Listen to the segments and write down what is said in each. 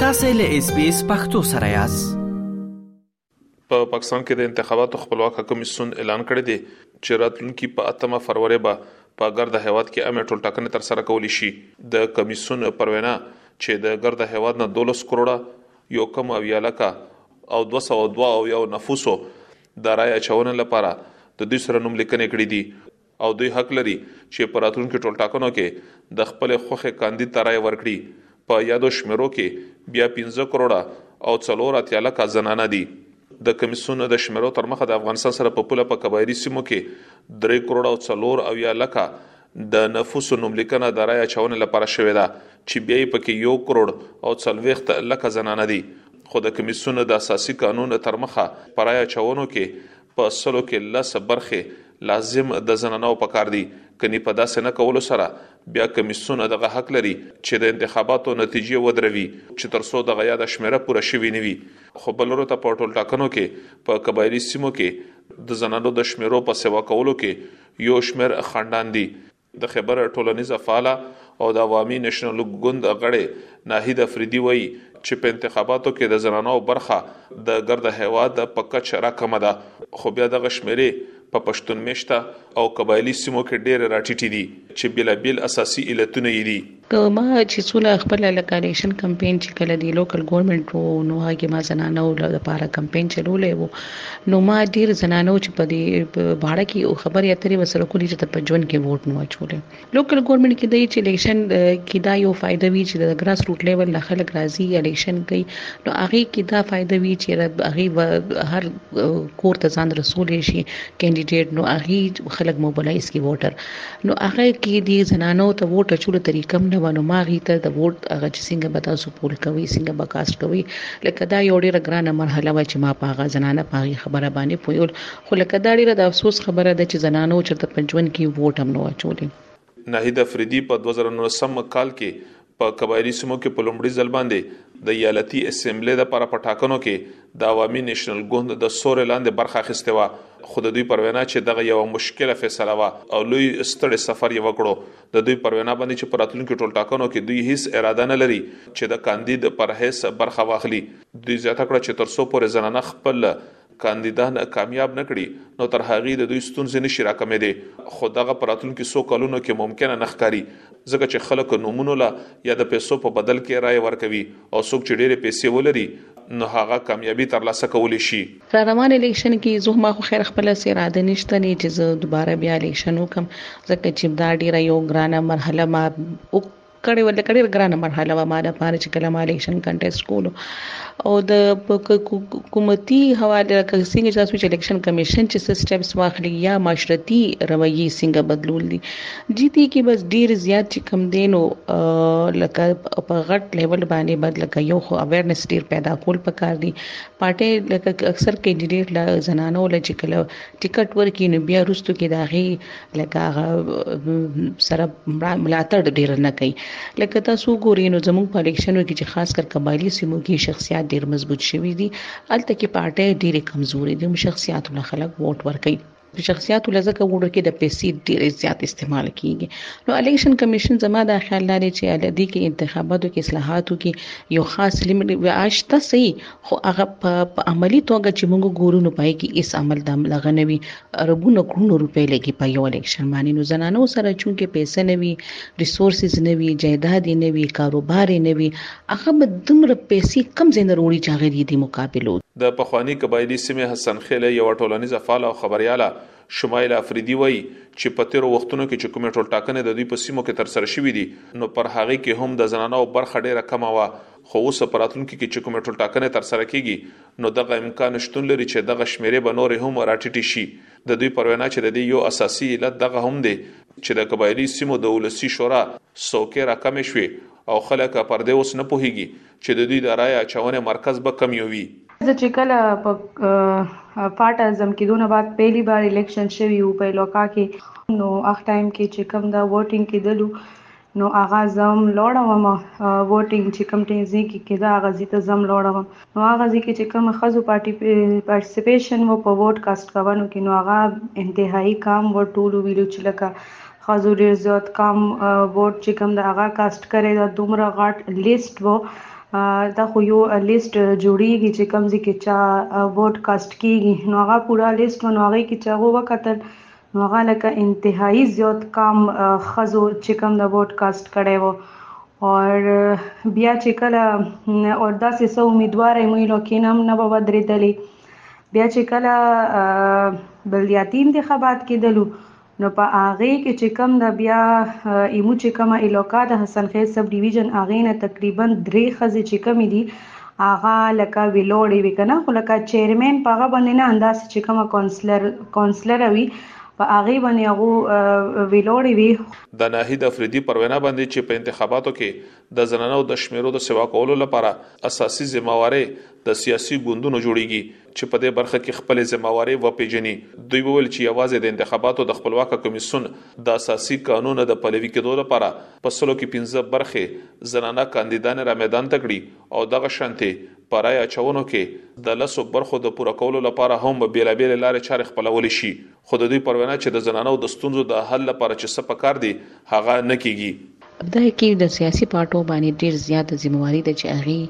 تاسو له اس بي اس پختو سره یاست په پا پاکستان کې د انتخاباتو خپلواک کمیسون اعلان کړی دی چې راتلونکي په 8 فروری به په ګرد هیواد کې امه ټول ټاکنې تر سره کول شي د کمیسون پر وینا چې د ګرد هیواد نه 12 کروڑه یو کم او یالکه او 202 او یو نفوسو د رای اچونه لپاره د دوی سره نوم لیکنې کړې دي او دوی حق لري چې په راتلونکو ټولټاکنو کې د خپلې خوښې کاندید ته رایه ورکړي. په یادو شمېرو کې بیا پنځه کروړه او څلور اتیا لکه زنانه دي. د کمېسیون د شمېرو تر مخه د افغانستان سره په پوله په قبایلي سیمو کې درې کروړه او څلور اویا لکه د نفوسو نوملیکنه د رایه اچونې لپاره شوې ده چې بیا یې پکې یو کروړ او څلوېښت لکه زنانه دي خو د کمېسیون د اساسي قانون تر مخه په رایه اچونو کې په سلو کې لس برخې لازم د زنانو په کار دي کني په داسې نه کولو سره بیا کمیسیون دغه حق لري چې د انتخاباتو نتیجې ودروي چې ترڅو دغه یاد شمیره پوره شوي نه وي خو بلورو ته په ټول ټاکنو کې په قبایلی سیمو کې د زنانو د شمیرو په سیوا کولو کې یو شمیر خاندان دي د خبر ټولنیزه فعاله او د عوامي نېشنل ګوند غړې ناهید افریدي وایي چې په انتخاباتو کې د زنانو برخه د ګرد هیواد په کچ راکمه ده خو بیا دغه شمیرې په پښتون میشته او قبایلي سیمو کې ډېرې راټیټې دي چې بیلابیل اساسي علتونه یې دي. که ما چې څونه خپل لکه الیکشن کمپین چې کله دی لوکل ګورنمنت وو نو هغه کې ما زنانو لپاره کمپین چلولې وو نو ما ډیر زنانو چې په دې بھاړه کې او خبرې اترې وسره کولې چې په ژوند کې ووټ نه اچولې لوکل ګورنمنت کې دی چې الیکشن کې دا یو فائدہ وی چې د ګراس روټ لیول نه خلک راځي الیکشن کوي نو هغه کې دا فائدہ وی چې هغه هر کور ته ځان رسول شي کینډیډیټ نو هغه خلک موبلایز کی ووټر نو هغه کی دی زنانو ته ووټ اچولو طریقه هم نه وه نو ما هغوی ته د ووټ هغه چې څنګه به تاسو پول کوئ څنګه به کاسټ کوئ لکه دا یو ډیره ګرانه مرحله وه چې ما په هغه زنانه په هغې خبره باندې پوهیول خو لکه دا ډیره د افسوس خبره ده چې زنانو چرته په ژوند کی ووټ هم نه وو اچولی. ناهید افریدی په دوه زره نولس کال کې په قبایلي سیمو کې په لومړي ځل باندې د ایالتي اسمبلې لپاره په ټاکنو کې د عوامي نېشنل ګوند د سورې لاندې برخه اخیستې و خو د دوی پر وینا چې دغه یو مشکله فیصله و او لوی ستړي سفر یې وکړو د دوی پر وینا باندې چې پر اتلونکو ټول ټاکنو کې دوی هیڅ اراده نه لري چې د کاندید پر هیڅ برخه واخلي دوی زیاته کړه چې ترسو پورې زنانه خپل کاندیدا نه کامیاب نه کړي نو تر هغې د دوی ستونزې نشي راکمیدې خو دغه په راتلونکي څو کلونو کې ممکنه نه ښکاري ځکه چې خلک نومونو له یا د پیسو په بدل کې رایې ورکوي او څوک چې ډېرې پیسې ولري نو هغه کامیابي ترلاسه کولی شي. را روان الیکشن کې زه ما خو خیر خپله څه اراده نشته دی چې زه دوباره بیا الیکشن وکړم ځکه چې دا ډېره یو ګرانه مرحله ما کړی وه لکه ډیر ګرانه مرحله وه ما د پاره چې کله ما الیکشن کنټیسټ کولو او د حکومتي حواله لکه څنګه چې تاسو چې الیکشن کمیشن چې سیستمز واخلي یا معاشرتي رویي څنګه بدلول دي جی دي کې بس ډیر زیات چې کم دین او لکه په غټ لیول باندې بد لکه یو خو اویرنس ډیر پیدا کول پکار دي پارټي لکه اکثر کینډیډیټ لا زنانو لچ کله ټیکټ ورکینو بیا رستو کې داغي لکه هغه سره ملاتړ ډیر نه کوي لکه تاسو ګورئ نو زموږ په الیکشنو کې چې خاص کر قبایلی سیمو کې شخصیت ډیر مضبوط شوی دي الته کې پارټي ډیره کمزوري دي شخصیت له خلک ووټ ورکړي په شخصیتو لزکه وړو کې د پیسې ډېر زیات استعمال کیږي نو الیکشن کمیشن زما د خیال لري چې الدی کې انتخاباتو کې اصلاحاتو کې یو خاص لیمټ واشته سي خو هغه په عملی توګه چې موږ ګورو نو پای کې اس عمل د لغنوي اربونه کړونو روپۍ لګي په یو الیکشن باندې نو زنانو سره چونکې پیسې نه وي ریسورسز نه وي جایداد نه وي کاروبار نه وي هغه به دومره پیسې کم ځای نه وروړي چې هغه دې دي مقابلو د پخواني قبایلي سیمې حسن خېله یوه ټولنیزه فعاله او خبریاله شمایله افریدي وایي چې په تېرو وختونو کې چې کومې ټولټاکنې د دوی په سیمو کې ترسره شوې دي نو پر هغې کې هم د زنانو برخه ډېره کمه وه خو اوس په راتلونکي کې چې کومې ټولټاکنې ترسره کېږي نو دغه امکان شتون لري چې دغه شمېرې به نورې هم راټیټې شي. د دوی پر وینا چې د دې یو اساسي علت دغه هم دی چې د قبایلي سیمو د ولسي شورا څوکۍ راکمې شوې او خلک پر دې اوس نه پوهېږي چې د دوی د رایې اچونې مرکز به کوم یو وي. زه چې کله په فاټ اعظم کې دونه بعد پهلي بار الیکشن شوي وو په علاقه کې نو هغه ټایم کې چې کوم دا ووټنګ کېدلو نو هغه زه هم لوړه وم ووټینګ چې کوم ټیم ځای کې کېده هغه ځای ته زه هم لوړه وم نو هغه ځای کې چې کوم ښځو پارټیسپیشن و په ووټ کاسټ کولو کې نو هغه انتهایی کام و ټولو ویلو چې لکه ښځو ډېر زیات کم ووټ چې کوم د هغه کاسټ کړی دا دومره غټ لیست و دا خو یو لیست جوړیږي چې کوم ځای کې چا ووټ کاسټ کیږي نو هغه پوره لیست و نو هغې کې چې هغو وکتل نو هغه لکه انتهایی زیات کام خزو چې کوم د ووټ کاست کړی وو اور بیا چې کله اور داسې سو امیدوار مو نو کینم نه به ودرېدلې بیا چې کله بلدیاتي انتخابات کېدلو نو په هغه کې چې کم د بیا ایمو چې کومه علاقه د حسن خیز سب ډیویژن هغه نه تقریبا درې خزې چې کمې دي هغه لکه ویلوړې وي کنه خو لکه چیرمن په هغه باندې نه انداز چې کومه کونسلر کونسلر وي په هغه باندې هغه ویلوړې وي د ناهید افریدي پر وینا باندې چې په انتخاباتو کې د زنانو د شمیرو د سیوا کولو لپاره اساسي ځمواري د سیاسي ګوندونو جوړیږي چې په دې برخه کې خپلې ذمه وارۍ وپېژني. دوی وویل چې یوازې د انتخاباتو د خپلواکه کمېسیون د اساسي قانون د پلوي کېدو لپاره په سلو کې پنځه برخې زنانه کاندیدانې را میدان ته کړي او دغه شانتې په رایه اچونو کې د لسو برخو د پوره کولو لپاره هم بېلابېلې لارې چارې خپلولی شي. خو د دوی پر وینا چې د زنانو د ستونزو د حل لپاره چې څه پکار دي هغه نه کیږي. په دغه کې د سیاسي پارټو باندې ډیر زیاته ذمه واري ده چې هغوی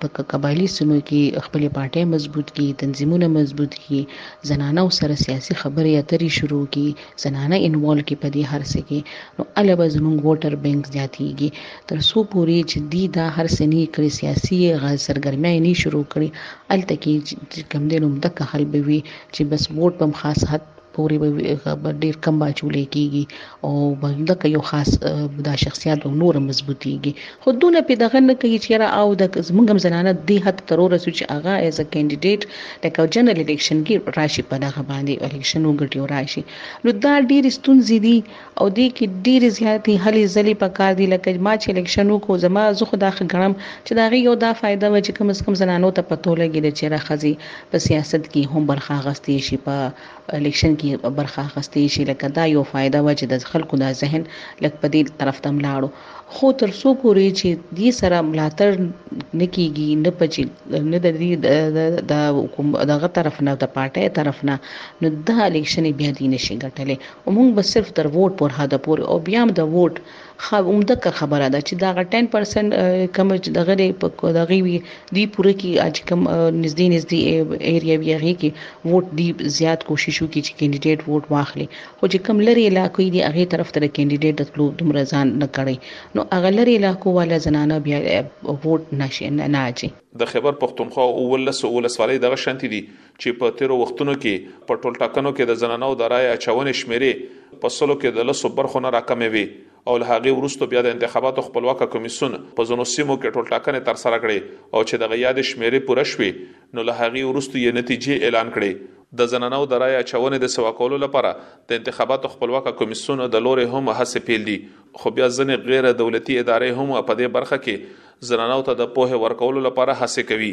په قبایلي سیمو کې خپلې پارټۍ مضبوط کړي، تنظیمونه مضبوط کړي، زنانو سره سیاسي خبرې اترې شروع کړي، زنانه انوالو کړي په دې هر څه کې، نو هله به زموږ ووټر بانک زیاتیږي. تر څو پورې چې دوی دا هر څه نۀ کړي، سیاسي سرګرمیا یې نۀ شروع کړي، هلته کې چې کوم دی نو همدکه حال به وي، چې بس بورډ په خاص حد پورې به ډیر کم باچولې کیږي او بنده کوي خاص دا شخصیت او نور مضبوطيږي خو دونه په دغه نه کوي چې را او د زمونږ زنانه د حد ترور سو چې هغه ایز ا کینډیډیټ لکه جنرال الیکشن کې راشي په دغه باندې الیکشن وګټي او راشي نو دا ډیر ستونزې دي او دې کې ډېرې زیاتې هلې ځلې په کار دي لکه ما چې الیکشن وکړو زما زه خو دا ښه ګڼم چې د هغې یو دا فایده وه چې کم از کم زنانو ته پته ولګېده چې یاره ښځې په سیاست کې هم برخه اخیستی شي په الیکشن کې برخه اخیستی شي لکه دا یو فایده وه چې د خلکو دا ذهن لږ په دې طرف ته هم لاړو خو تر څو پورې چې دې سره ملاتړ نه کیږي نه په چې نه د دې د دغه طرف نه د پارټۍ طرف نه نو دا الیکشن بیا دې نشي ګټلی او موږ به صرف تر ووټ پر حده پورې او بیا هم د ووټ خا عمده کر خبره ده چې دا غ 10% کم چې د غری په د غی وی دی پوره کی اج کم نږدې نږدې ایریا وی هغه کی ووټ دی زیات کوشش وکړي چې کینډیډیټ ووټ واخلي خو چې کم لری علاقې دی هغه طرف ته کینډیډیټ د تلو دومره ځان نه کړي نو هغه لری علاقو والا زنانه بیا ووټ نشي نه اچي د خیبر پښتونخوا اوولس ولسوالۍ دغه شانتې دي چې په تېرو وختونو کې په ټولټاکنو کې د زنانو د رایې اچونې شمېرې په سلو کې د لسو برخو نه راکمې وې او له هغې وروسته بیا د انتخاباتو خپلواک کمیسیون په ځینو سیمو کې ټولټاکنې ترسره کړې او چې دغه یادې شمېرې پوره شوې نو له هغې وروسته یې نتیجې اعلان کړې. د زنانو د رایې اچونې د سوا کولو لپاره د انتخاباتو خپلواک کمیسیون د لورې هم هڅې پېل دي خو بیا ځینې غیر دولتي ادارې هم په دې برخه کې زنانو ته د پوهې ورکولو لپاره هڅې کوي.